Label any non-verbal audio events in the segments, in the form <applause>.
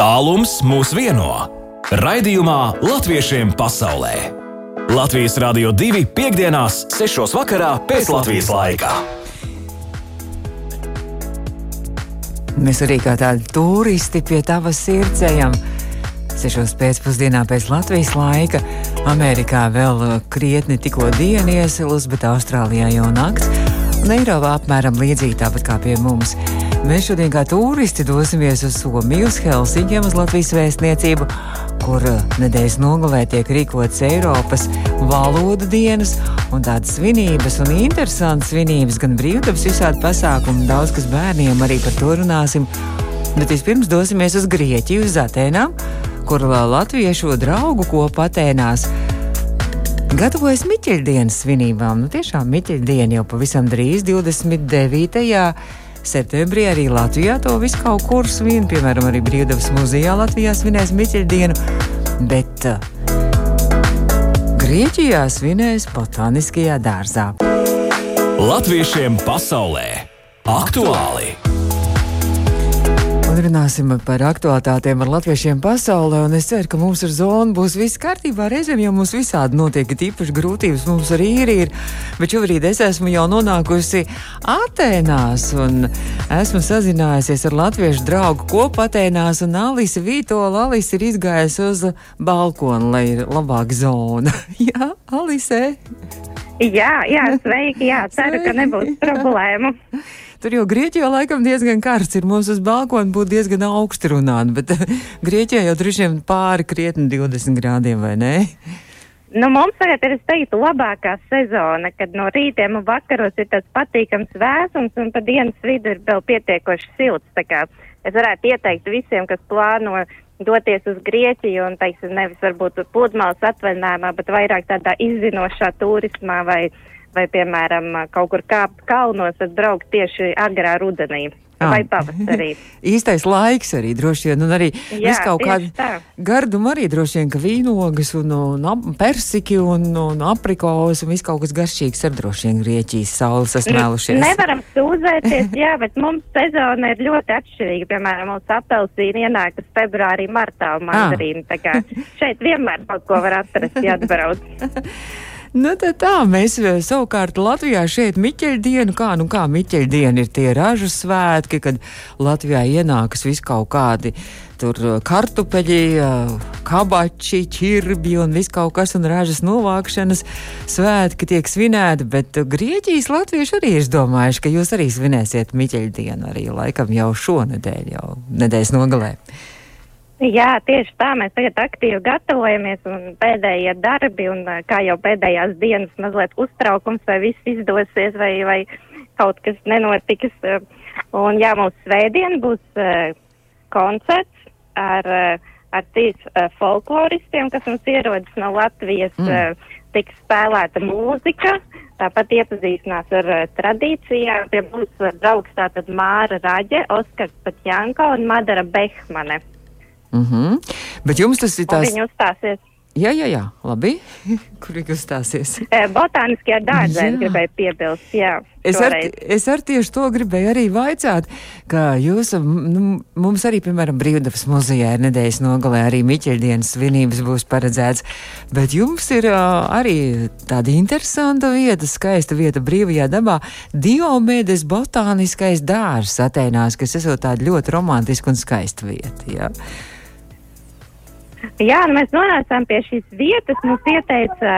Tālums mūs vieno. Raidījumā Latviešiem pasaulē. Latvijas Rādio 2 piekdienās, 6. vakarā pēc Latvijas laika. Mēs arī kā tādi turisti pie tavas sirds ejam. 6. pēcpusdienā pēc Latvijas laika. Amerikā vēl krietni tikko diena iesilus, bet Austrālijā jau nakts. Un Eiropā apmēram līdzīgi tāpat kā pie mums. Mēs šodien kā turisti dosimies uz Somiju, uz Helsinkiem, uz Latvijas vēstniecību, kur uh, nedēļas nogalē tiek rīkotas Eiropas valodu dienas un tādas svinības un interesantas svinības, gan brīvdabas visādi pasākumi, daudz kas bērniem arī par to runāsim. Bet vispirms dosimies uz Grieķiju, uz Atēnām kur latviešu draugu kopā Atēnās gatavojas Miķeļdienas svinībām. Nu, tiešām Miķeļdiena jau pavisam drīz, 29. Septembrī arī Latvijā to visu kaut kur svin, piemēram, arī Brīvdabas muzejā Latvijā svinēs Miķeļdienu, bet uh, Grieķijā svinēs Botāniskajā dārzā. Latviešiem pasaulē aktuāli! Un runāsim par aktuālitātēm ar latviešiem pasaulē. Es ceru, ka mums ar zonu būs viss kārtībā. Reizēm jau mums visādi notiek, ka īpaši grūtības mums arī ir. ir. Bet šobrīd es esmu jau nonākusi Atēnās un esmu sazinājusies ar latviešu draugu kopu Atēnās. Un Alise Vītola Alise ir izgājusi uz balkonu, lai ir labāka zona. <laughs> jā, Alise! Jā, jā, sveiki, jā, ceru, ka nebūs problēmu. <laughs> Tur jau Grieķijā laikam diezgan karsts ir. Mums uz balkona būtu diezgan augsti runāt, bet Grieķijā jau droši vien pāri krietni 20 grādiem, vai ne? Nu, mums tagad ir, es teiktu, labākā sezona, kad no rītiem un vakaros ir tāds patīkams vēsums un pa dienas vidu ir vēl pietiekoši silts. Tā kā es varētu ieteikt visiem, kas plāno doties uz Grieķiju un, teiksim, nevis varbūt pludmales atvaļinājumā, bet vairāk tādā izzinošā turismā vai vai, piemēram, kaut kur kāpt kalnos, tad braukt tieši agrā rudenī. Ah. Vai pavasarī. <laughs> Īstais laiks arī droši vien, un arī Jā, kaut kāda garduma arī droši vien, ka vīnogas un, un persiki un, un aprikos un viss kaut kas garšīgs ar droši vien Grieķijas saules sasmēlušies. Nevaram sūdzēties, jā, bet mums sezona ir ļoti atšķirīga. Piemēram, mums apelsīni ienākas februārī, martā un mandarīni. Tā kā šeit vienmēr kaut ko var atrast, ja atbrauc. <laughs> Nu, tā, tā mēs eh, savukārt Latvijā šeit Miķeļdienu, kā nu kā Miķeļdiena ir tie ražu svētki, kad Latvijā ienākas vis kaut kādi tur eh, kartupeļi, eh, kabači, ķirbi un viss kaut kas un ražas novākšanas svētki tiek svinēti, bet Grieķijas latvieši arī ir domājuši, ka jūs arī svinēsiet Miķeļdienu arī laikam jau šonedēļ, jau nedēļas nogalē. Jā, tieši tā. Mēs tagad aktīvi gatavojamies un pēdējie darbi un kā jau pēdējās dienas mazliet uztraukums, vai viss izdosies vai, vai kaut kas nenotiks. Un jā, mums svētdien būs uh, koncerts ar, ar trīs uh, folkloristiem, kas mums ierodas no Latvijas. Mm. Uh, tiks spēlēta mūzika, tāpat iepazīstinās ar uh, tradīcijām. Pie mums uh, draugs tātad Māra Raģe, Oskars Patjanko un Madara Behmane. Mm -hmm. Bet jums tas ir tās. Viņa uzstāsies. Jā, jā, jā, labi. <laughs> Kur viņi uzstāsies? Botāniskajā dārzā es gribēju piebilst, jā. Es ar, es ar tieši to gribēju arī vaicāt, ka jūs, nu, mums arī, piemēram, Brīvdabas muzejā ir nedēļas nogalē arī Miķeļdienas svinības būs paredzēts, bet jums ir uh, arī tāda interesanta vieta, skaista vieta brīvajā dabā, Diomedes botāniskais dārzs Atēnās, kas esot tāda ļoti romantiska un skaista vieta, jā. Jā, nu mēs nonācām pie šīs vietas. Mums ieteica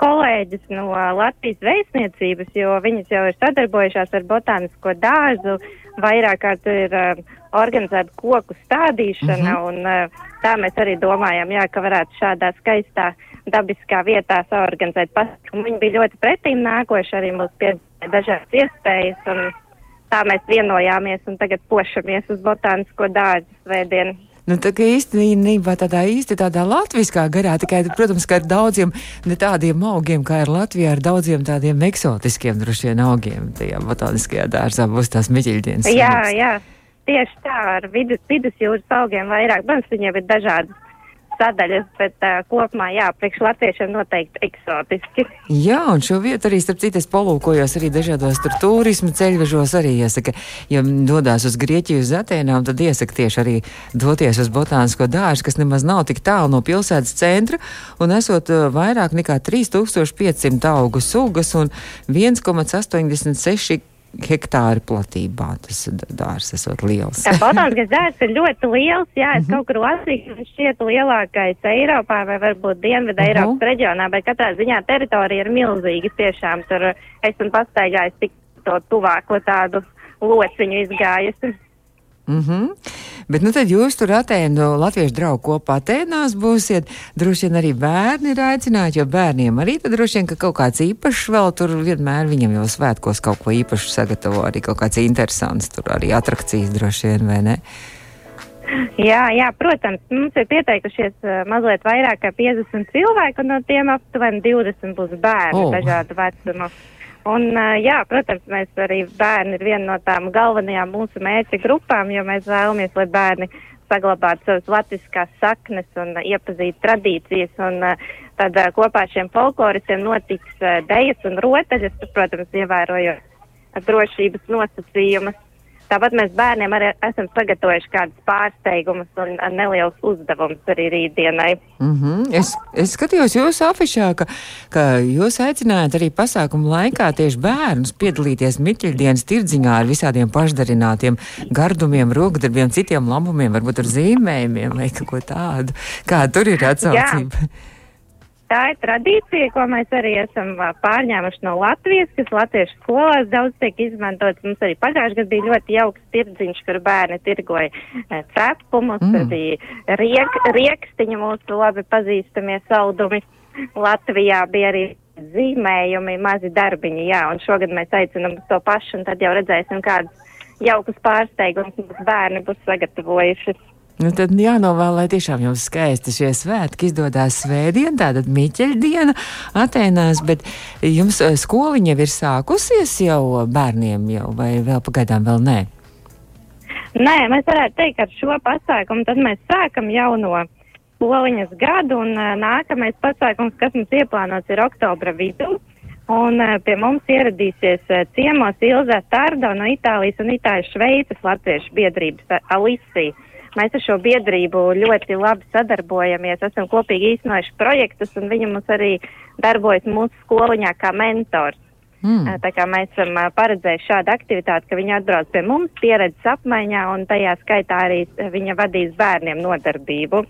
kolēģis no Latvijas vēstniecības, jo viņas jau ir sadarbojušās ar botānisko dārzu, vairāk kārt ir uh, organizēta koku stādīšana, mm -hmm. un uh, tā mēs arī domājam, jā, ka varētu šādā skaistā dabiskā vietā saorganizēt pasākumu. Viņi bija ļoti pretīm nākoši, arī mums piedāvāja dažādas iespējas, un tā mēs vienojāmies un tagad pošamies uz botānisko dārzu svētdienu. Nu, tā kā īstenībā tādā īsti tādā latviskā garā, tikai, protams, ka ar daudziem ne tādiem augiem, kā ir Latvijā, ar daudziem tādiem eksotiskiem droši vien augiem. Tajā botāniskajā dārzā būs tās miķiļdienas. Jā, jā, tieši tā, ar vidus, vidusjūras augiem vairāk, protams, viņiem ir dažādas sadaļas, bet uh, kopumā, jā, priekš latviešiem noteikti eksotiski. Jā, un šo vietu arī, starp citu, es palūkojos arī dažādos tur turismu ceļvežos arī iesaka, ja dodās uz Grieķiju, uz Atēnām, tad iesaka tieši arī doties uz botānisko dārzu, kas nemaz nav tik tālu no pilsētas centra, un esot uh, vairāk nekā 3500 augu sugas un 1,86 hektāri platībā. Tas dārzs esot liels. Jā, botāniskais <laughs> dārzs ir ļoti liels. Jā, es mm -hmm. kaut kur lasīju, ka viņš šķiet lielākais Eiropā vai varbūt Dienvidu uh -huh. Eiropas reģionā, bet katrā ziņā teritorija ir milzīga. Tiešām tur esmu pastaigājis tik to tuvāko tādu lociņu izgājusi. Mm -hmm. Bet nu tad jūs tur Atēnu latviešu draugu kopā Atēnās būsiet. Droši vien arī bērni ir aicināti, jo bērniem arī tad droši vien, ka kaut kāds īpašs vēl tur vienmēr viņam jau svētkos kaut ko īpašu sagatavo, arī kaut kāds interesants tur arī atrakcijas droši vien, vai ne? Jā, jā, protams, mums ir pieteikušies uh, mazliet vairāk kā 50 cilvēku, un no tiem aptuveni 20 būs bērni oh. dažādu vecumu. Un, jā, protams, mēs arī bērni ir viena no tām galvenajām mūsu mērķa grupām, jo mēs vēlamies, lai bērni saglabātu savas latviskās saknes un iepazītu tradīcijas. Un, tad kopā ar šiem folkloristiem notiks dejas un rotaļas, protams, ievērojot drošības nosacījumus. Tāpat mēs bērniem arī esam sagatavojuši kādus pārsteigumus un nelielus uzdevumus arī rītdienai. Mm -hmm. es, es skatījos jūsu afišā, ka, ka jūs aicinājāt arī pasākumu laikā tieši bērnus piedalīties Miķeļdienas tirdziņā ar visādiem pašdarinātiem gardumiem, rokdarbiem, citiem labumiem, varbūt ar zīmējumiem vai kaut ko tādu. Kā tur ir atsaucība? Jā. Tā ir tradīcija, ko mēs arī esam pārņēmuši no Latvijas, kas latviešu skolās daudz tiek izmantots. Mums arī pagājušajā gadā bija ļoti jauks tirdziņš, kur bērni tirgoja cepumus, mm. tur bija riek, riekstiņi mūsu labi pazīstamie saldumi. Latvijā bija arī zīmējumi, mazi darbiņi, jā, un šogad mēs aicinam to pašu, un tad jau redzēsim, kādus jaukus pārsteigumus mums bērni būs sagatavojuši. Nu, tad jānovēl, lai tiešām jums skaisti šie svētki izdodas svētdien, tātad Miķeļdiena Atēnās, bet jums eh, skoliņa ir sākusies jau bērniem jau, vai vēl pagaidām vēl nē? Nē, mēs varētu teikt, ka ar šo pasākumu tad mēs sākam jauno skoliņas gadu, un uh, nākamais pasākums, kas mums ieplānots, ir oktobra vidū. Un pie mums ieradīsies ciemos Ilza Tardo no Itālijas un Itālijas Šveices latviešu biedrības Alisija. Mēs ar šo biedrību ļoti labi sadarbojamies, esam kopīgi īstenojuši projektus, un viņa mums arī darbojas mūsu skoliņā kā mentors. Mm. Tā kā mēs esam paredzējuši šādu aktivitāti, ka viņa atbrauc pie mums pieredzes apmaiņā, un tajā skaitā arī viņa vadīs bērniem nodarbību.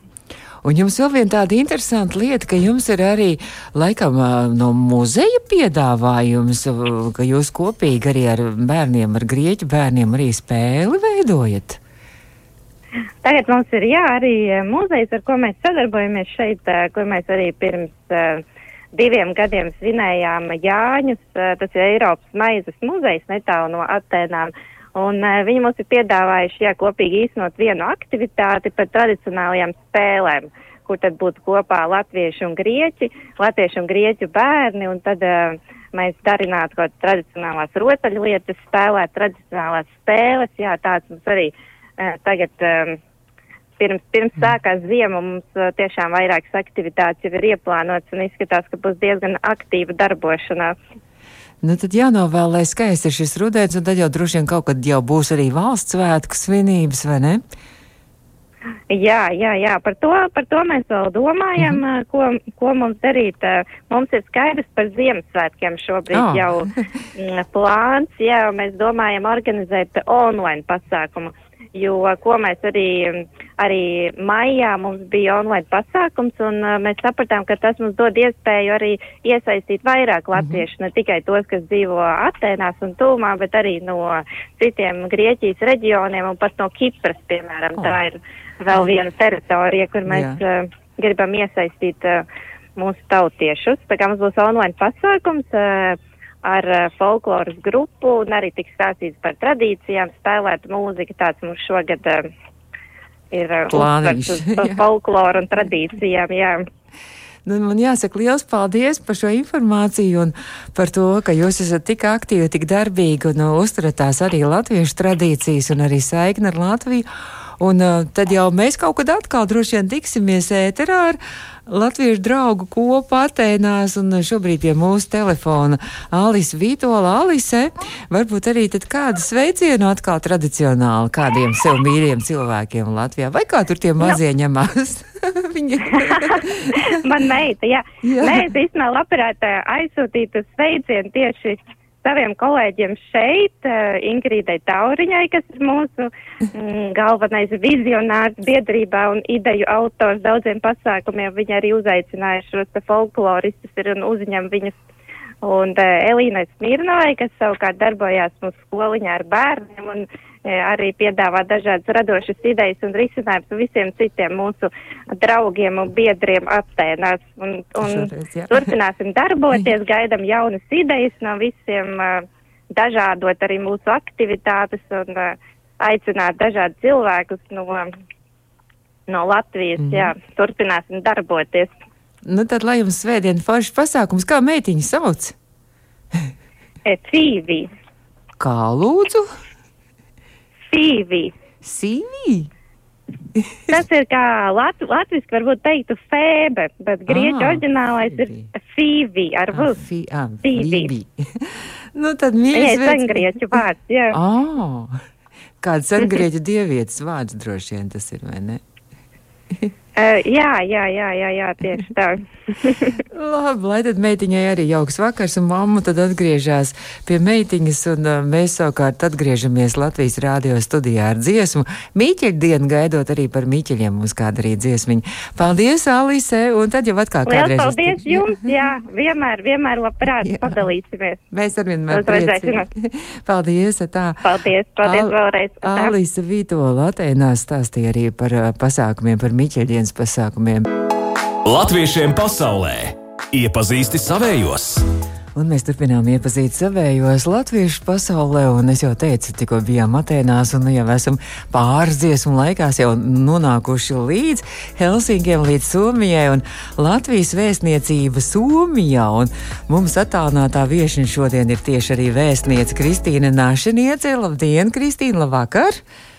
Un jums vēl viena tāda interesanta lieta, ka jums ir arī laikam no muzeja piedāvājums, ka jūs kopīgi arī ar bērniem, ar grieķu bērniem arī spēli veidojat. Tagad mums ir jā, arī eh, muzejs, ar ko mēs sadarbojamies šeit, eh, kur mēs arī pirms uh, diviem gadiem svinējām Jāņus. Tas ir Eiropas maizes muzejs netālu no Atēnām. Un viņi mums ir piedāvājuši, jā, kopīgi īstenot vienu aktivitāti par tradicionālajām spēlēm, kur tad būtu kopā latvieši un grieķi, latvieši un grieķu bērni, un tad uh, mēs darinātu kaut kādas tradicionālās rotaļlietas, spēlēt tradicionālās spēles, jā, tāds mums arī Eh, tagad um, pirms, pirms mm. sākās ziema mums uh, tiešām vairākas aktivitātes jau ir ieplānotas un izskatās, ka būs diezgan aktīva darbošanās. Nu, tad jānovēl, lai skaisti ir šis rudens, un tad jau droši vien kaut kad jau būs arī valsts svētku svinības, vai ne? Jā, jā, jā, par to, par to mēs vēl domājam, mm -hmm. ko, ko mums darīt. Mums ir skaidrs par Ziemassvētkiem šobrīd oh. jau mm, plāns, jā, mēs domājam organizēt online pasākumu jo ko mēs arī, arī maijā mums bija online pasākums un uh, mēs sapratām, ka tas mums dod iespēju arī iesaistīt vairāk latviešu, mm -hmm. ne tikai tos, kas dzīvo Atēnās un Tūmā, bet arī no citiem Grieķijas reģioniem un pat no Kipras, piemēram. Oh. Tā ir vēl viena teritorija, kur mēs Jā. uh, gribam iesaistīt uh, mūsu tautiešus. Tā kā mums būs online pasākums. Uh, ar uh, folkloras grupu un arī tiks stāstīts par tradīcijām, spēlēt mūziku. Tāds mums šogad uh, ir uh, plāns par folkloru un tradīcijām. Jā. Nu, man jāsaka liels paldies par šo informāciju un par to, ka jūs esat tik aktīvi, tik darbīgi un uzturat tās arī latviešu tradīcijas un arī saikni ar Latviju. Un uh, tad jau mēs kaut kad atkal droši vien tiksimies ēterā ar latviešu draugu kopu Atēnās un šobrīd pie mūsu telefona Alise Vītola. Alise, varbūt arī tad kādu sveicienu atkal tradicionāli kādiem sev mīļiem cilvēkiem Latvijā, vai kā tur tie mazie no. ņemās? <laughs> Man meita, jā. jā. Es īstenībā labprāt aizsūtītu sveicienu tieši saviem kolēģiem šeit, uh, Ingrīdai Tauriņai, kas ir mūsu mm, galvenais vizionārs biedrībā un ideju autors daudziem pasākumiem. Viņa arī uzaicināja šos folkloristus ir un uzņem viņus. Un uh, Elīnai Smirnovai, kas savukārt darbojās mūsu skoliņā ar bērniem un uh, arī piedāvā dažādas radošas idejas un risinājumus visiem citiem mūsu draugiem un biedriem Atēnās. Un, un Šoreiz, turpināsim darboties, <laughs> gaidam jaunas idejas no visiem, dažādot arī mūsu aktivitātes un aicināt dažādus cilvēkus no, no Latvijas. Mm. Jā, turpināsim darboties. Nu tad, lai jums svētdien foršs pasākums, kā meitiņa sauc? Cīvī. Kā lūdzu? Sīvī. Sīvī? <laughs> Tas ir kā lat, latviski varbūt teiktu fēbe, bet grieķu ah, oriģinālais ir fīvī ar v. Ah, fī, ah, fīvī. nu tad vērts. Jā, sengrieķu vārds, jā. Oh, <laughs> kāds sengrieķu dievietes vārds droši vien tas ir, vai ne? <laughs> Uh, jā, jā, jā, jā, jā, tieši tā. <laughs> Labi, lai tad meitiņai arī jauks vakars, un mamma tad atgriežas pie meitiņas, un uh, mēs savukārt atgriežamies Latvijas rādio studijā ar dziesmu. Mīķeļu dienu gaidot arī par mīķeļiem mums kāda arī dziesmiņa. Paldies, Alise, un tad jau atkal kādreiz. Paldies uz... jums, jā, vienmēr, vienmēr labprāt jā. padalīsimies. Mēs ar vienmēr priecīgi. <laughs> Paldies, tā. Paldies, paldies Al vēlreiz. Alise Vītola Atēnās stāstīja arī par uh, pasākumiem par mīķeļu dienas pasākumiem. Latviešiem pasaulē iepazīsti savējos! Un mēs turpinām iepazīt savējos latviešu pasaulē, un es jau teicu, tikko bijām Atēnās, un nu jau esam pāris dziesmu laikās jau nonākuši līdz Helsinkiem, līdz Somijai, un Latvijas vēstniecība Somijā, un mums attālinātā viešņa šodien ir tieši arī vēstniece Kristīna Našiniece. Labdien, Kristīna, labvakar! Labvakar!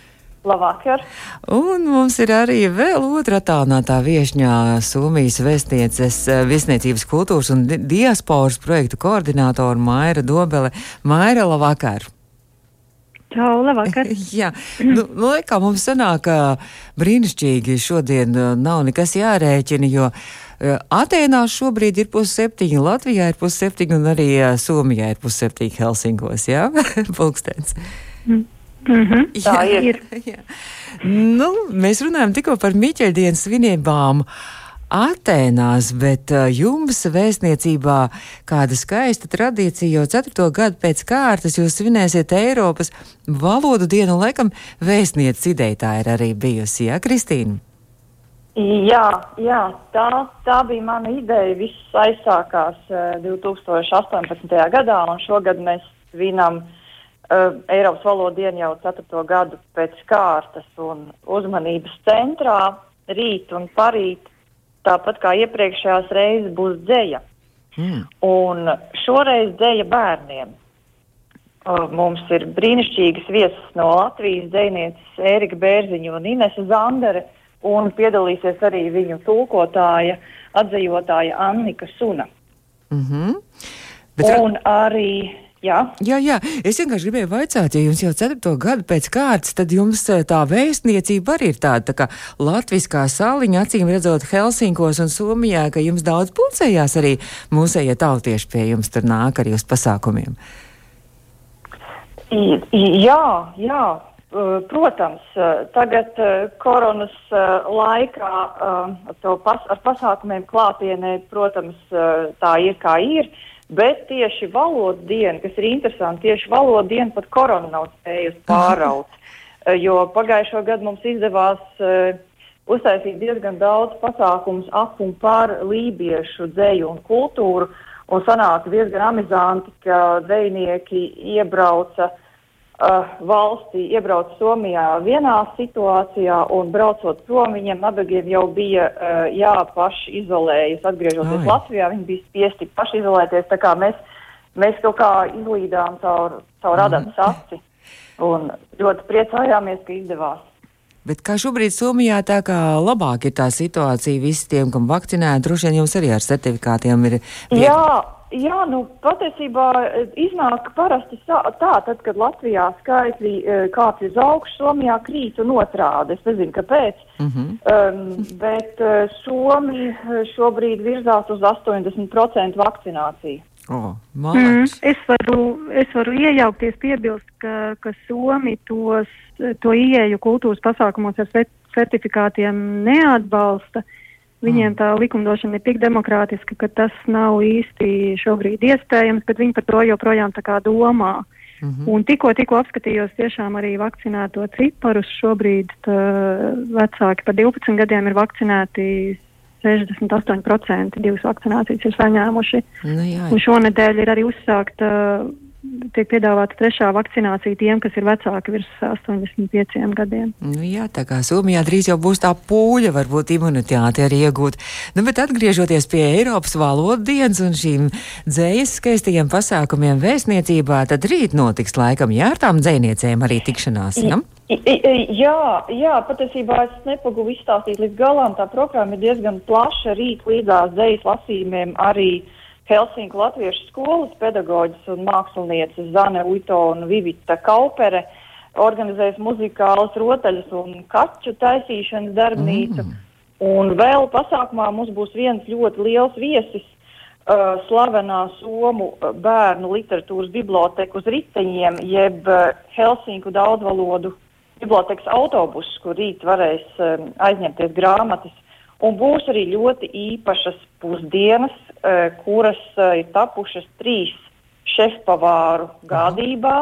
Un mums ir arī vēl otra attālinātā viesņā Somijas vēstnieces eh, viesniecības kultūras un diasporas projektu koordinātora Maira Dobele. Maira, labvakar! Čau, labvakar! <laughs> Jā, nu, nu, kā mums sanāk, brīnišķīgi šodien eh, nav nekas jārēķina, jo eh, Atēnās šobrīd ir pusseptiņi, Latvijā ir pusseptiņi un arī Somijā ir pusseptiņi Helsinkos, jā? <laughs> Pulkstens. Mm. Mm -hmm, tā jā, ir. Jā. Nu, mēs runājam tikko par Miķeļdienas svinībām. Atēnās, bet uh, jums vēstniecībā kāda skaista tradīcija jau ceturto gadu pēc kārtas jūs svinēsiet Eiropas valodu dienu, laikam vēstnieces ideja tā ir arī bijusi, jā, Kristīna? Jā, jā tā, tā bija mana ideja. Viss aizsākās uh, 2018. gadā, un šogad mēs svinam uh, Uh, Eiropas valoda diena jau ceturto gadu pēc kārtas un uzmanības centrā rīt un parīt, tāpat kā iepriekšējās reizes, būs dzēja. Mm. Un šoreiz dzēja bērniem. Uh, mums ir brīnišķīgas viesas no Latvijas dzēnieces Ērika Bērziņa un Inese Zandere, un piedalīsies arī viņu tulkotāja, atzīvotāja Annika Suna. Mm -hmm. Bet... Un arī Jā. jā, jā, es vienkārši gribēju vaicāt, ja jums jau ceturto gadu pēc kārtas, tad jums eh, tā vēstniecība arī ir tāda tā kā latviskā saliņa, acīm redzot Helsinkos un Somijā, ka jums daudz pulcējās arī mūsējie tautieši pie jums tur nāk arī uz pasākumiem. Jā, jā, protams, tagad koronas laikā pas, ar pasākumiem klātienē, protams, tā ir kā ir. Bet tieši valodas diena, kas ir interesanti, tieši valodas diena pat korona nav spējusi pāraut. Eh, jo pagājušo gadu mums izdevās uh, uztaisīt diezgan daudz pasākumus ap un par lībiešu dzēju un kultūru. Un sanāca diezgan amizanti, ka dzējnieki iebrauca uh, uh, valstī iebrauc Somijā vienā situācijā un braucot prom, viņiem nabagiem jau bija uh, jāpaši izolējas. Atgriežoties Ai. Latvijā, viņi bija spiesti paši izolēties. Tā kā mēs, mēs kaut kā izlīdām caur, caur mm. adatas aci un ļoti priecājāmies, ka izdevās. Bet kā šobrīd Somijā tā kā labāk ir tā situācija visiem, kam vakcinēti, droši vien jums arī ar certifikātiem ir. Viegli. Jā, jā, nu patiesībā e, iznāk parasti tā, tad, kad Latvijā skaitļi e, kāpj uz augšu, Somijā krīt un otrādi. Es nezinu, kāpēc. Mm -hmm. um, bet uh, Somi šobrīd virzās uz 80% vakcināciju. Oh, mm, es, varu, es varu iejaukties, piebilst, ka, ka Somi tos, to ieeju kultūras pasākumos ar certifikātiem neatbalsta. Viņiem mm. tā likumdošana ir tik demokrātiska, ka tas nav īsti šobrīd iespējams, bet viņi par to joprojām tā kā domā. Mm -hmm. Un tikko, tikko apskatījos tiešām arī vakcinēto ciparus. Šobrīd vecāki par 12 gadiem ir vakcinēti 68% divas vakcinācijas ir saņēmuši. Nu, jā. Un šonadēļ ir arī uzsākta, tiek piedāvāta trešā vakcinācija tiem, kas ir vecāki virs 85 gadiem. Nu, jā, tā kā Somijā drīz jau būs tā pūļa, varbūt imunitāte arī iegūt. Nu, bet atgriežoties pie Eiropas valodas dienas un šīm dzējas skaistajiem pasākumiem vēstniecībā, tad rīt notiks laikam jā, ar tām dzēniecēm arī tikšanās. Ja? Jā, jā, patiesībā es nepagūvu izstāstīt līdz galam. Tā programma ir diezgan plaša. Rīt līdzās dzejas lasījumiem arī Helsinku Latviešu skolas pedagoģis un mākslinieces Zane Uito un Vivita Kaupere organizēs muzikālas rotaļas un kaču taisīšanas darbnīcu. Mm. Un vēl pasākumā mums būs viens ļoti liels viesis, uh, slavenā Somu bērnu literatūras biblioteka uz riteņiem, jeb uh, Helsinku daudzvalodu bibliotekas autobuss, kur rīt varēs um, aizņemties grāmatas. Un būs arī ļoti īpašas pusdienas, uh, kuras uh, ir tapušas trīs šefpavāru gādībā.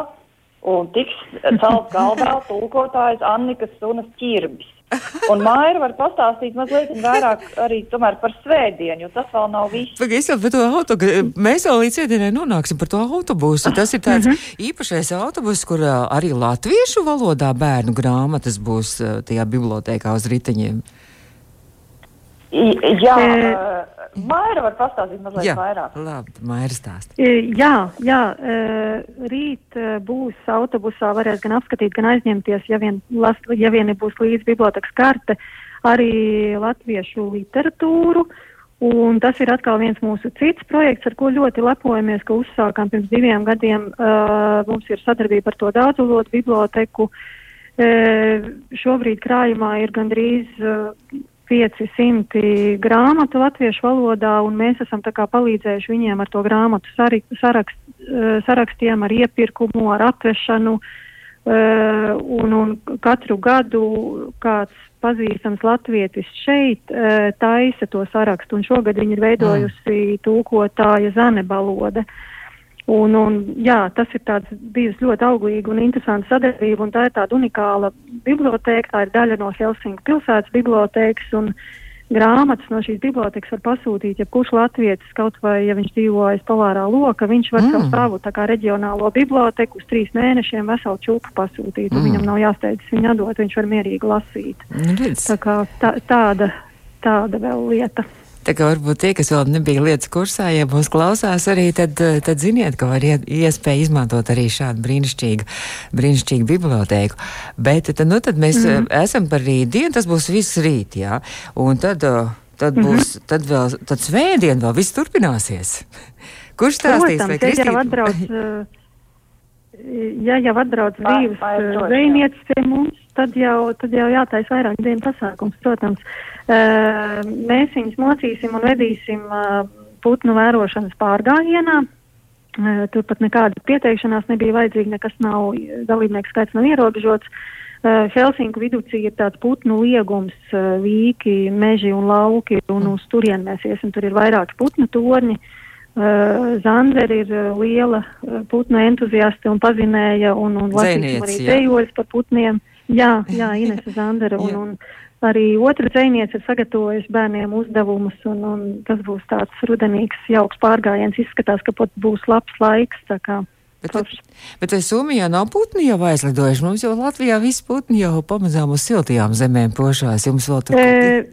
Un tiks celt galdā <laughs> tulkotājs Annikas Sunas ķirbis. <laughs> Un Maija var pastāstīt mazliet vairāk arī par svētdienu, jo tas vēl nav viss. Es jau par to autobusu, mēs vēl līdz svētdienai nonāksim par to autobusu. Tas ir tāds mm -hmm. īpašais autobus, kur arī latviešu valodā bērnu grāmatas būs tajā bibliotēkā uz riteņiem. Jā, Maira var pastāstīt mazliet jā, vairāk. Labi, Maira stāst. Jā, jā, rīt būs autobusā, varēs gan apskatīt, gan aizņemties, ja vien, las, ja vien būs līdz bibliotekas karte, arī latviešu literatūru. Un tas ir atkal viens mūsu cits projekts, ar ko ļoti lepojamies, ka uzsākām pirms diviem gadiem. Uh, mums ir sadarbība ar to daudzvalodu biblioteku. Uh, šobrīd krājumā ir gandrīz uh, 500 grāmatu latviešu valodā, un mēs esam palīdzējuši viņiem ar to grāmatu sarakst, eh, sarakstiem, ar iepirkumu, ar atvešanu. Uh, un, un katru gadu kāds pazīstams latvietis šeit uh, taisa to sarakstu, un šogad viņi ir veidojusi mm. tūkotāja Zane Balode. Uh, Un, un, jā, tas ir tāds bijis ļoti auglīga un interesanta sadarbība, un tā ir tāda unikāla bibliotēka, tā ir daļa no Helsinku pilsētas bibliotēkas, un grāmatas no šīs bibliotekas var pasūtīt, ja kurš latvietis kaut vai, ja viņš dzīvo aiz polārā loka, viņš var mm. savu tā kā reģionālo biblioteku uz trīs mēnešiem veselu čupu pasūtīt, mm. un viņam nav jāsteidzas viņu atdot, viņš var mierīgi lasīt. Mm. Tā kā tā, tāda, tāda vēl lieta. Tā kā varbūt tie, kas vēl nebija lietas kursā, ja mūs klausās arī, tad, eh, tad ziniet, ka var iespēja izmantot arī šādu brīnišķīgu, brīnišķīgu bibliotēku. Bet tad, nu, tad mēs mm. esam par rītdienu, tas būs viss rīt, jā. Un tad, eh, tad būs, mm -hmm. tad vēl, tad svētdien vēl viss turpināsies. <laughs> Kurš stāstīs? Protams, vai Kristīna? Atbrauc, <laughs> ja jau atbrauc divas zvejnieces pie mums, tad jau, tad jau jātais vairāk dienu pasākums, protams. Uh, mēs viņus mocīsim un vedīsim uh, putnu vērošanas pārgājienā. Uh, Turpat nekāda pieteikšanās nebija vajadzīga, nekas nav, dalībnieku skaits nav ierobežots. Helsinku vidū ir tāds putnu liegums, vīki, meži un lauki, un uz turien mēs iesim. Tur ir vairāki putnu torņi. Zanderi ir liela putnu entuziasta un pazinēja, un, un lasīsim arī dzējoļus par putniem. Jā, jā Inese Zandera. Un, un, Arī otra dzēniece ir sagatavojusi bērniem uzdevumus, un, un tas būs tāds rudenīgs, jauks pārgājiens. Izskatās, ka pat būs labs laiks. Bet, bet, bet vai Somijā nav putni jau aizlidojuši? Mums jau Latvijā viss putni jau pamazām uz siltajām zemēm pošās. Jums vēl tur e,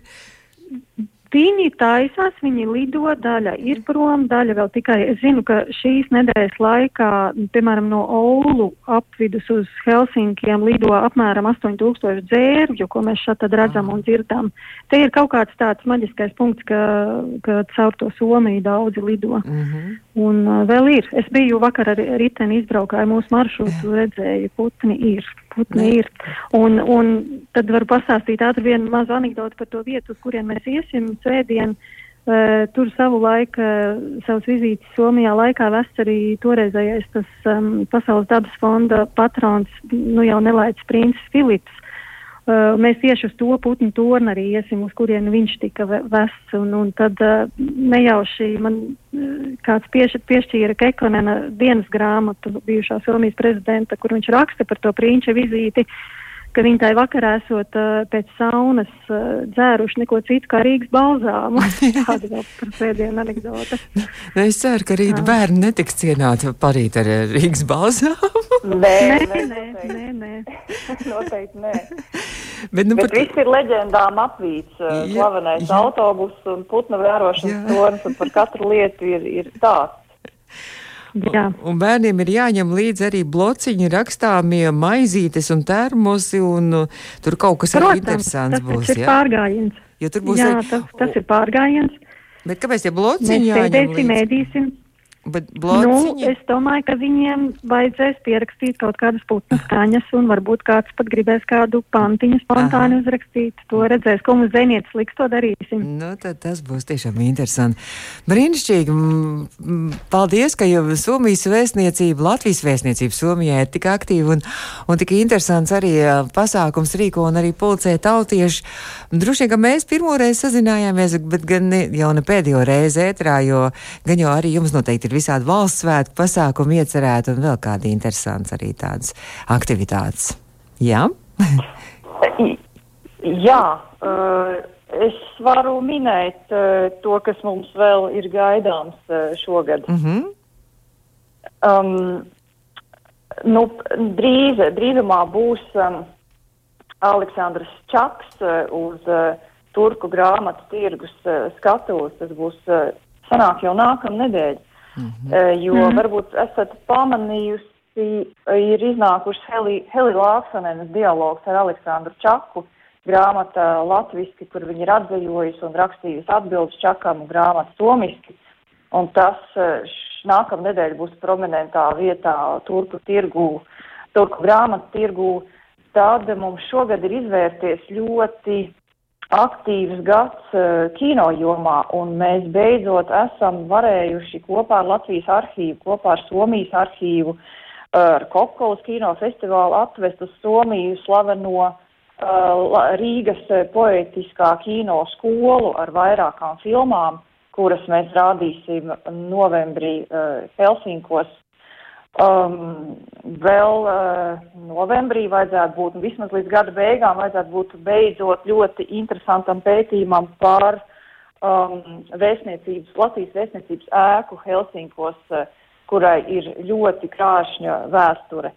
Viņi taisās, viņi lido, daļa ir prom, daļa vēl tikai. Es zinu, ka šīs nedēļas laikā, piemēram, no Oulu apvidus uz Helsinkiem lido apmēram 8000 dzērvju, ko mēs šeit tad redzam un dzirdam. Te ir kaut kāds tāds maģiskais punkts, ka, ka caur to Somiju daudzi lido. Mm -hmm. Un uh, vēl ir. Es biju vakar ar riteni izbraukāju mūsu maršrutu, redzēju, putni ir. Putni ir. Un, un tad varu pastāstīt ātri vienu mazu anekdotu par to vietu, uz kurien mēs iesim svētdien. Uh, tur savu laiku, uh, savas vizītes Somijā laikā vests arī toreizējais tas um, Pasaules dabas fonda patrons, nu jau nelaids princis Filips. Uh, mēs tieši uz to putnu torni arī iesim, uz kurien viņš tika vests. Un, un tad uh, nejauši man uh, kāds pieš, piešķīra Kekonena dienas grāmatu bijušā Somijas prezidenta, kur viņš raksta par to prinča vizīti. Uh, ka viņi tajā vakarā esot uh, pēc saunas uh, dzēruši neko citu kā Rīgas balzāmu. <laughs> Tāda vēl par pēdējo anekdote. Nu, es ceru, ka rīt bērni netiks cienāti parīt ar Rīgas balzāmu. nē, nē, nē, nē, nē. Noteikti nē. <laughs> Bet, nu, Bet par... viss ir leģendām apvīts. Slavenais autobus un putnu vērošanas tornis, un par katru lietu ir, ir tāds. <laughs> Jā. Un, bērniem ir jāņem līdzi arī blociņi, rakstāmie maizītes un termosi, un uh, tur kaut kas Protams, arī interesants tas, būs. Tas ir jā? pārgājiens. Jo tur būs jā, arī... tas, tas ir pārgājiens. Bet kāpēc tie blociņi jāņem līdzi? Mēs nu, es domāju, ka viņiem vajadzēs pierakstīt kaut kādas putnu skaņas, un varbūt kāds pat gribēs kādu pantiņu spontāni Aha. uzrakstīt. To redzēs, ko mums zēnietis liks, to darīsim. Nu, tad tas būs tiešām interesanti. Brīnišķīgi. Paldies, ka jau Somijas vēstniecība, Latvijas vēstniecība Somijā ir tik aktīva un, un tik interesants arī pasākums rīko un arī pulcē tautieši. Droši vien, ka mēs pirmoreiz sazinājāmies, bet gan ne, jau ne pēdējo reizi ētrā, jo gan jau arī jums noteikti ir ir visādi valsts svētku pasākumi iecerēti un vēl kādi interesants arī tādas aktivitātes. Jā? <laughs> Jā, uh, es varu minēt uh, to, kas mums vēl ir gaidāms uh, šogad. Mm -hmm. um, nu, drīz, drīzumā būs um, Aleksandrs Čaks uh, uz uh, turku grāmatu tirgus uh, skatuves. Tas būs uh, sanāk jau nākamā Mm -hmm. Jo -hmm. varbūt esat pamanījusi, ir iznākuši Heli, Heli Lāksanenes dialogs ar Aleksandru Čaku grāmata latviski, kur viņi ir atzaļojusi un rakstījusi atbildes Čakam grāmatu somiski. Un tas nākamā nedēļa būs prominentā vietā turku tirgu, turku grāmatu tirgu. Tad mums šogad ir izvērties ļoti aktīvs gads uh, kino jomā, un mēs beidzot esam varējuši kopā ar Latvijas arhīvu, kopā ar Somijas arhīvu, uh, ar Kopkolas kino festivālu atvest uz Somiju slaveno uh, Rīgas poetiskā kino skolu ar vairākām filmām, kuras mēs rādīsim novembrī Helsinkos Um, vēl uh, novembrī vajadzētu būt, vismaz līdz gada beigām, vajadzētu būt beidzot ļoti interesantam pētījumam par um, vēstniecības, Latvijas vēstniecības ēku Helsinkos, uh, kurai ir ļoti krāšņa vēsture.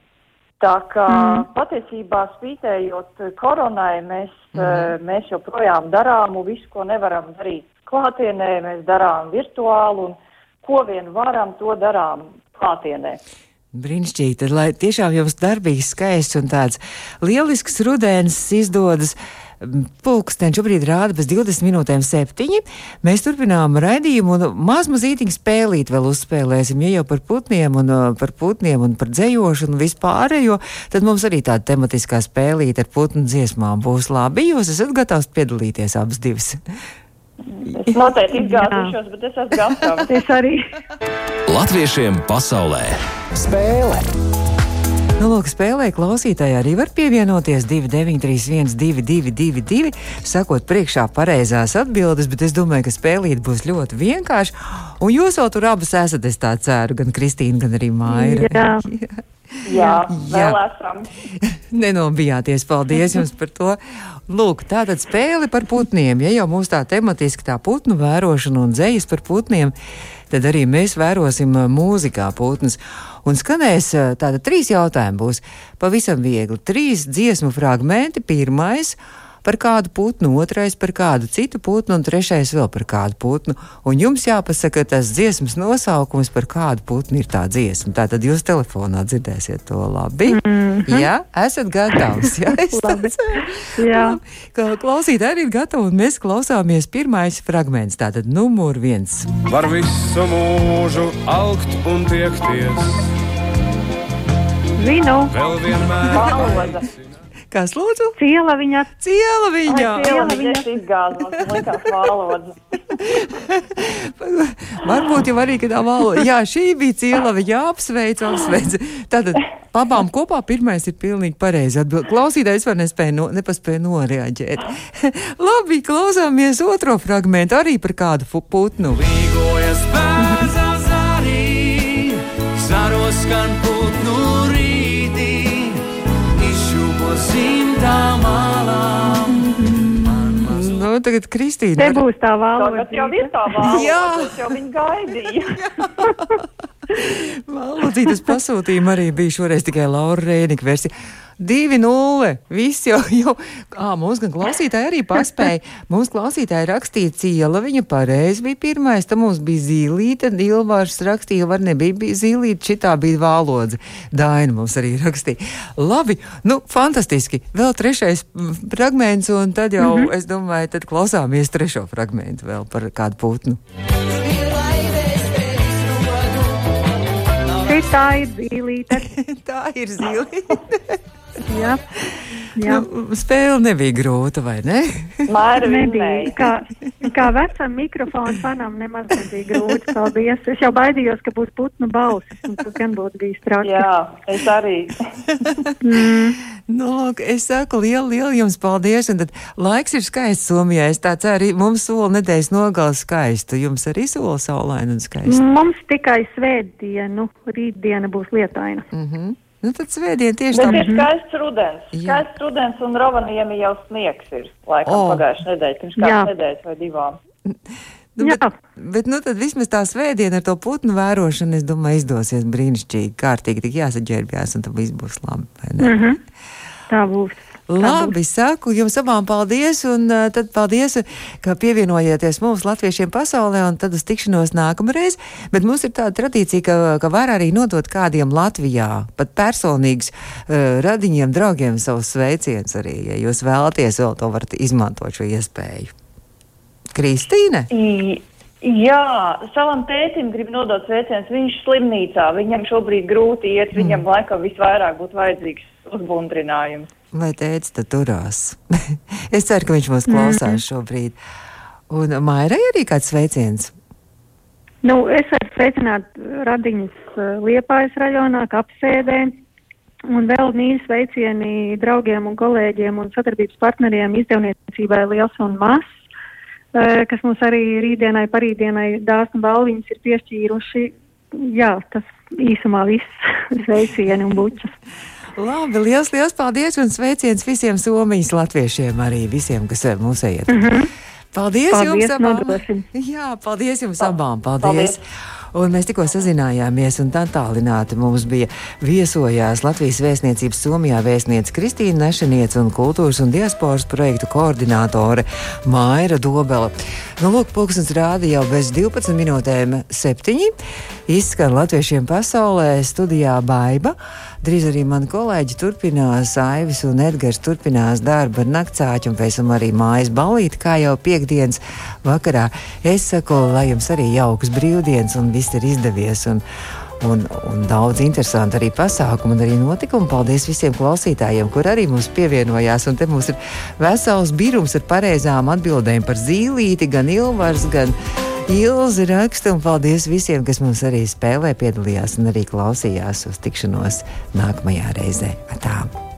Tā kā mm. patiesībā spītējot koronai, mēs, mm. uh, mēs joprojām darām visu, ko nevaram darīt klātienē, mēs darām virtuāli un ko vien varam, to darām klātienē. Brīnišķīgi, tad lai tiešām jums darbīgs, skaists un tāds lielisks rudens izdodas. Pulkstenis šobrīd rāda bez 20 minūtēm septiņi. Mēs turpinām raidījumu un maz mazītiņu spēlīt vēl uzspēlēsim. Ja jau par putniem un par putniem un par dzējošanu un vispārējo, tad mums arī tāda tematiskā spēlīte ar putnu dziesmām būs labi. Jūs esat gatavs piedalīties abas divas. Es noteikti izgāzīšos, bet es esmu gatavs. es arī. Latviešiem pasaulē spēle! Nu, lūk, spēlē klausītāji arī var pievienoties 2931, 222, sakot priekšā pareizās atbildes, bet es domāju, ka spēlīt būs ļoti vienkārši. Un jūs jau tur abas esat, es tā ceru, gan Kristīna, gan arī Maira. Jā. <laughs> Jā, Jā. vēl esam. <laughs> Nenobijāties, paldies jums par to. Lūk, tā tad spēle par putniem. Ja jau mums tā tematiski tā putnu vērošana un dzējas par putniem, tad arī mēs vērosim mūzikā putnus. Un skanēs tāda trīs jautājumi būs pavisam viegli. Trīs dziesmu fragmenti. Pirmais par kādu putnu, otrais par kādu citu putnu, un trešais vēl par kādu putnu. Un jums jāpasaka tas dziesmas nosaukums, par kādu putnu ir tā dziesma. Tātad jūs telefonā dzirdēsiet to labi. Mm -hmm. Jā, esat gatavs. <laughs> Jā, es Jā. Klausītāji arī ir gatavi, un mēs klausāmies pirmais fragments. Tātad numur viens. Var visu mūžu augt un tiekties. Zinu, Vēl vienmēr Valoda. Kas lūdzu? ciela viņa. Ciela viņa! Jā, viņa izgāzās, likās valoda. <laughs> Varbūt jau arī kādā valodā. Jā, šī bija ciela, viņa apsveic, apsveic. Tātad abām kopā pirmais ir pilnīgi pareizi atbild. Klausītājs var nespēja, no, nepaspēja noreaģēt. <laughs> Labi, klausāmies otro fragmentu arī par kādu putnu. Līgojas Nu, tagad Kristīna. Te būs tā valoda. Tagad jau ir tā valoda, Jā. es jau viņu gaidīju. <laughs> Valodzītas pasūtījuma arī bija šoreiz tikai Laura Rēnika versija. 2-0. Viss jau, jau. Ā, mums gan klausītāji arī paspēja. Mums klausītāji rakstīja ciela, viņa pareizi bija pirmais, tad mums bija zīlīte, Ilvārs rakstīja, var nebija bija zīlīte, šitā bija vālodze. Daina mums arī rakstīja. Labi, nu, fantastiski. Vēl trešais fragments, un tad jau, mm -hmm. es domāju, tad klausāmies trešo fragmentu vēl par kādu putnu. Šitā ir zīlīte. Tā ir zīlīte. <laughs> <laughs> Jā. Jā. Nu, spēle nebija grūta, vai ne? Māra Nebija. Kā, kā vecam mikrofonu fanam nemaz nebija grūti. Paldies. Es jau baidījos, ka būs putnu balsis, un tas gan būtu bijis traki. Jā, es arī. Nu, lūk, es saku lielu, lielu jums paldies. Un tad laiks ir skaists Somijā. Es tā ceru, arī mums sola nedēļas nogals skaistu. Jums arī sola saulaina un skaista. Mums tikai svētdienu, rītdiena būs lietaina. Mm -hmm. Nu, tad svētdien tieši Bet tā. ir skaists rudens. Jā. Skaists rudens un Rovaniemi jau sniegs ir. Laikam oh. pagājušajā nedēļā, pirms kādas nedēļas vai divām. Nu, bet, bet, nu, tad vismaz tā svētdiena ar to putnu vērošanu, es domāju, izdosies brīnišķīgi. Kārtīgi tik jāsaģērbjās, un tad viss būs labi. vai ne? Mm -hmm. Tā būs. Labi, saku jums abām paldies, un uh, tad paldies, ka pievienojieties mums, latviešiem pasaulē, un tad uz tikšanos nākamreiz. Bet mums ir tāda tradīcija, ka, ka var arī nodot kādiem Latvijā, pat personīgs uh, radiņiem, draugiem savus sveicienus arī, ja jūs vēlaties, vēl to varat izmantot šo iespēju. Kristīne? I, jā, savam tētim grib nodot sveicienus. Viņš slimnīcā, viņam šobrīd grūti iet, viņam mm. laikam visvairāk būtu vajadzīgs uzbundrinājums. Vai teica, tad turās? <laughs> es ceru, ka viņš mūs klausās šobrīd. Un Mairai arī kāds sveiciens? Nu, es varu sveicināt radiņus eh, Liepājas rajonā, apsēdē. Un vēl mīļi sveicieni draugiem un kolēģiem un sadarbības partneriem izdevniecībai Liels un Mas, eh, kas mums arī rītdienai, parītdienai dāsnu balviņas ir piešķīruši. Jā, tas īsumā viss <laughs> sveicieni un bučas. Labi, liels, liels paldies un sveiciens visiem Somijas latviešiem, arī visiem, kas eh, mūs ejiet. Mm -hmm. Paldies, Paldies, jums abām! nodosim. Jā, paldies jums abām! Paldies! Paldies. Un mēs tikko sazinājāmies, un tā tālināti mums bija viesojās Latvijas vēstniecības Somijā vēstniece Kristīna Nešaniec un kultūras un diasporas projektu koordinātore Maira Dobela. Nu, lūk, pulkstens rāda jau bez 12 minūtēm septiņi. Izskan latviešiem pasaulē studijā Baiba. Drīz arī mani kolēģi turpinās, Aivis un Edgars turpinās darbu ar naktsāķu un pēc tam arī mājas balīti, kā jau piekdienas vakarā. Es saku, lai jums arī jauks brīvdienas un viss ir izdevies. Un, Un, un daudz interesantu arī pasākumu un arī notikumu. Paldies visiem klausītājiem, kur arī mums pievienojās. Un te mums ir vesels birums ar pareizām atbildēm par zīlīti, gan Ilvars, gan Ilzi raksta. Un paldies visiem, kas mums arī spēlē, piedalījās un arī klausījās uz tikšanos nākamajā reizē. Atā.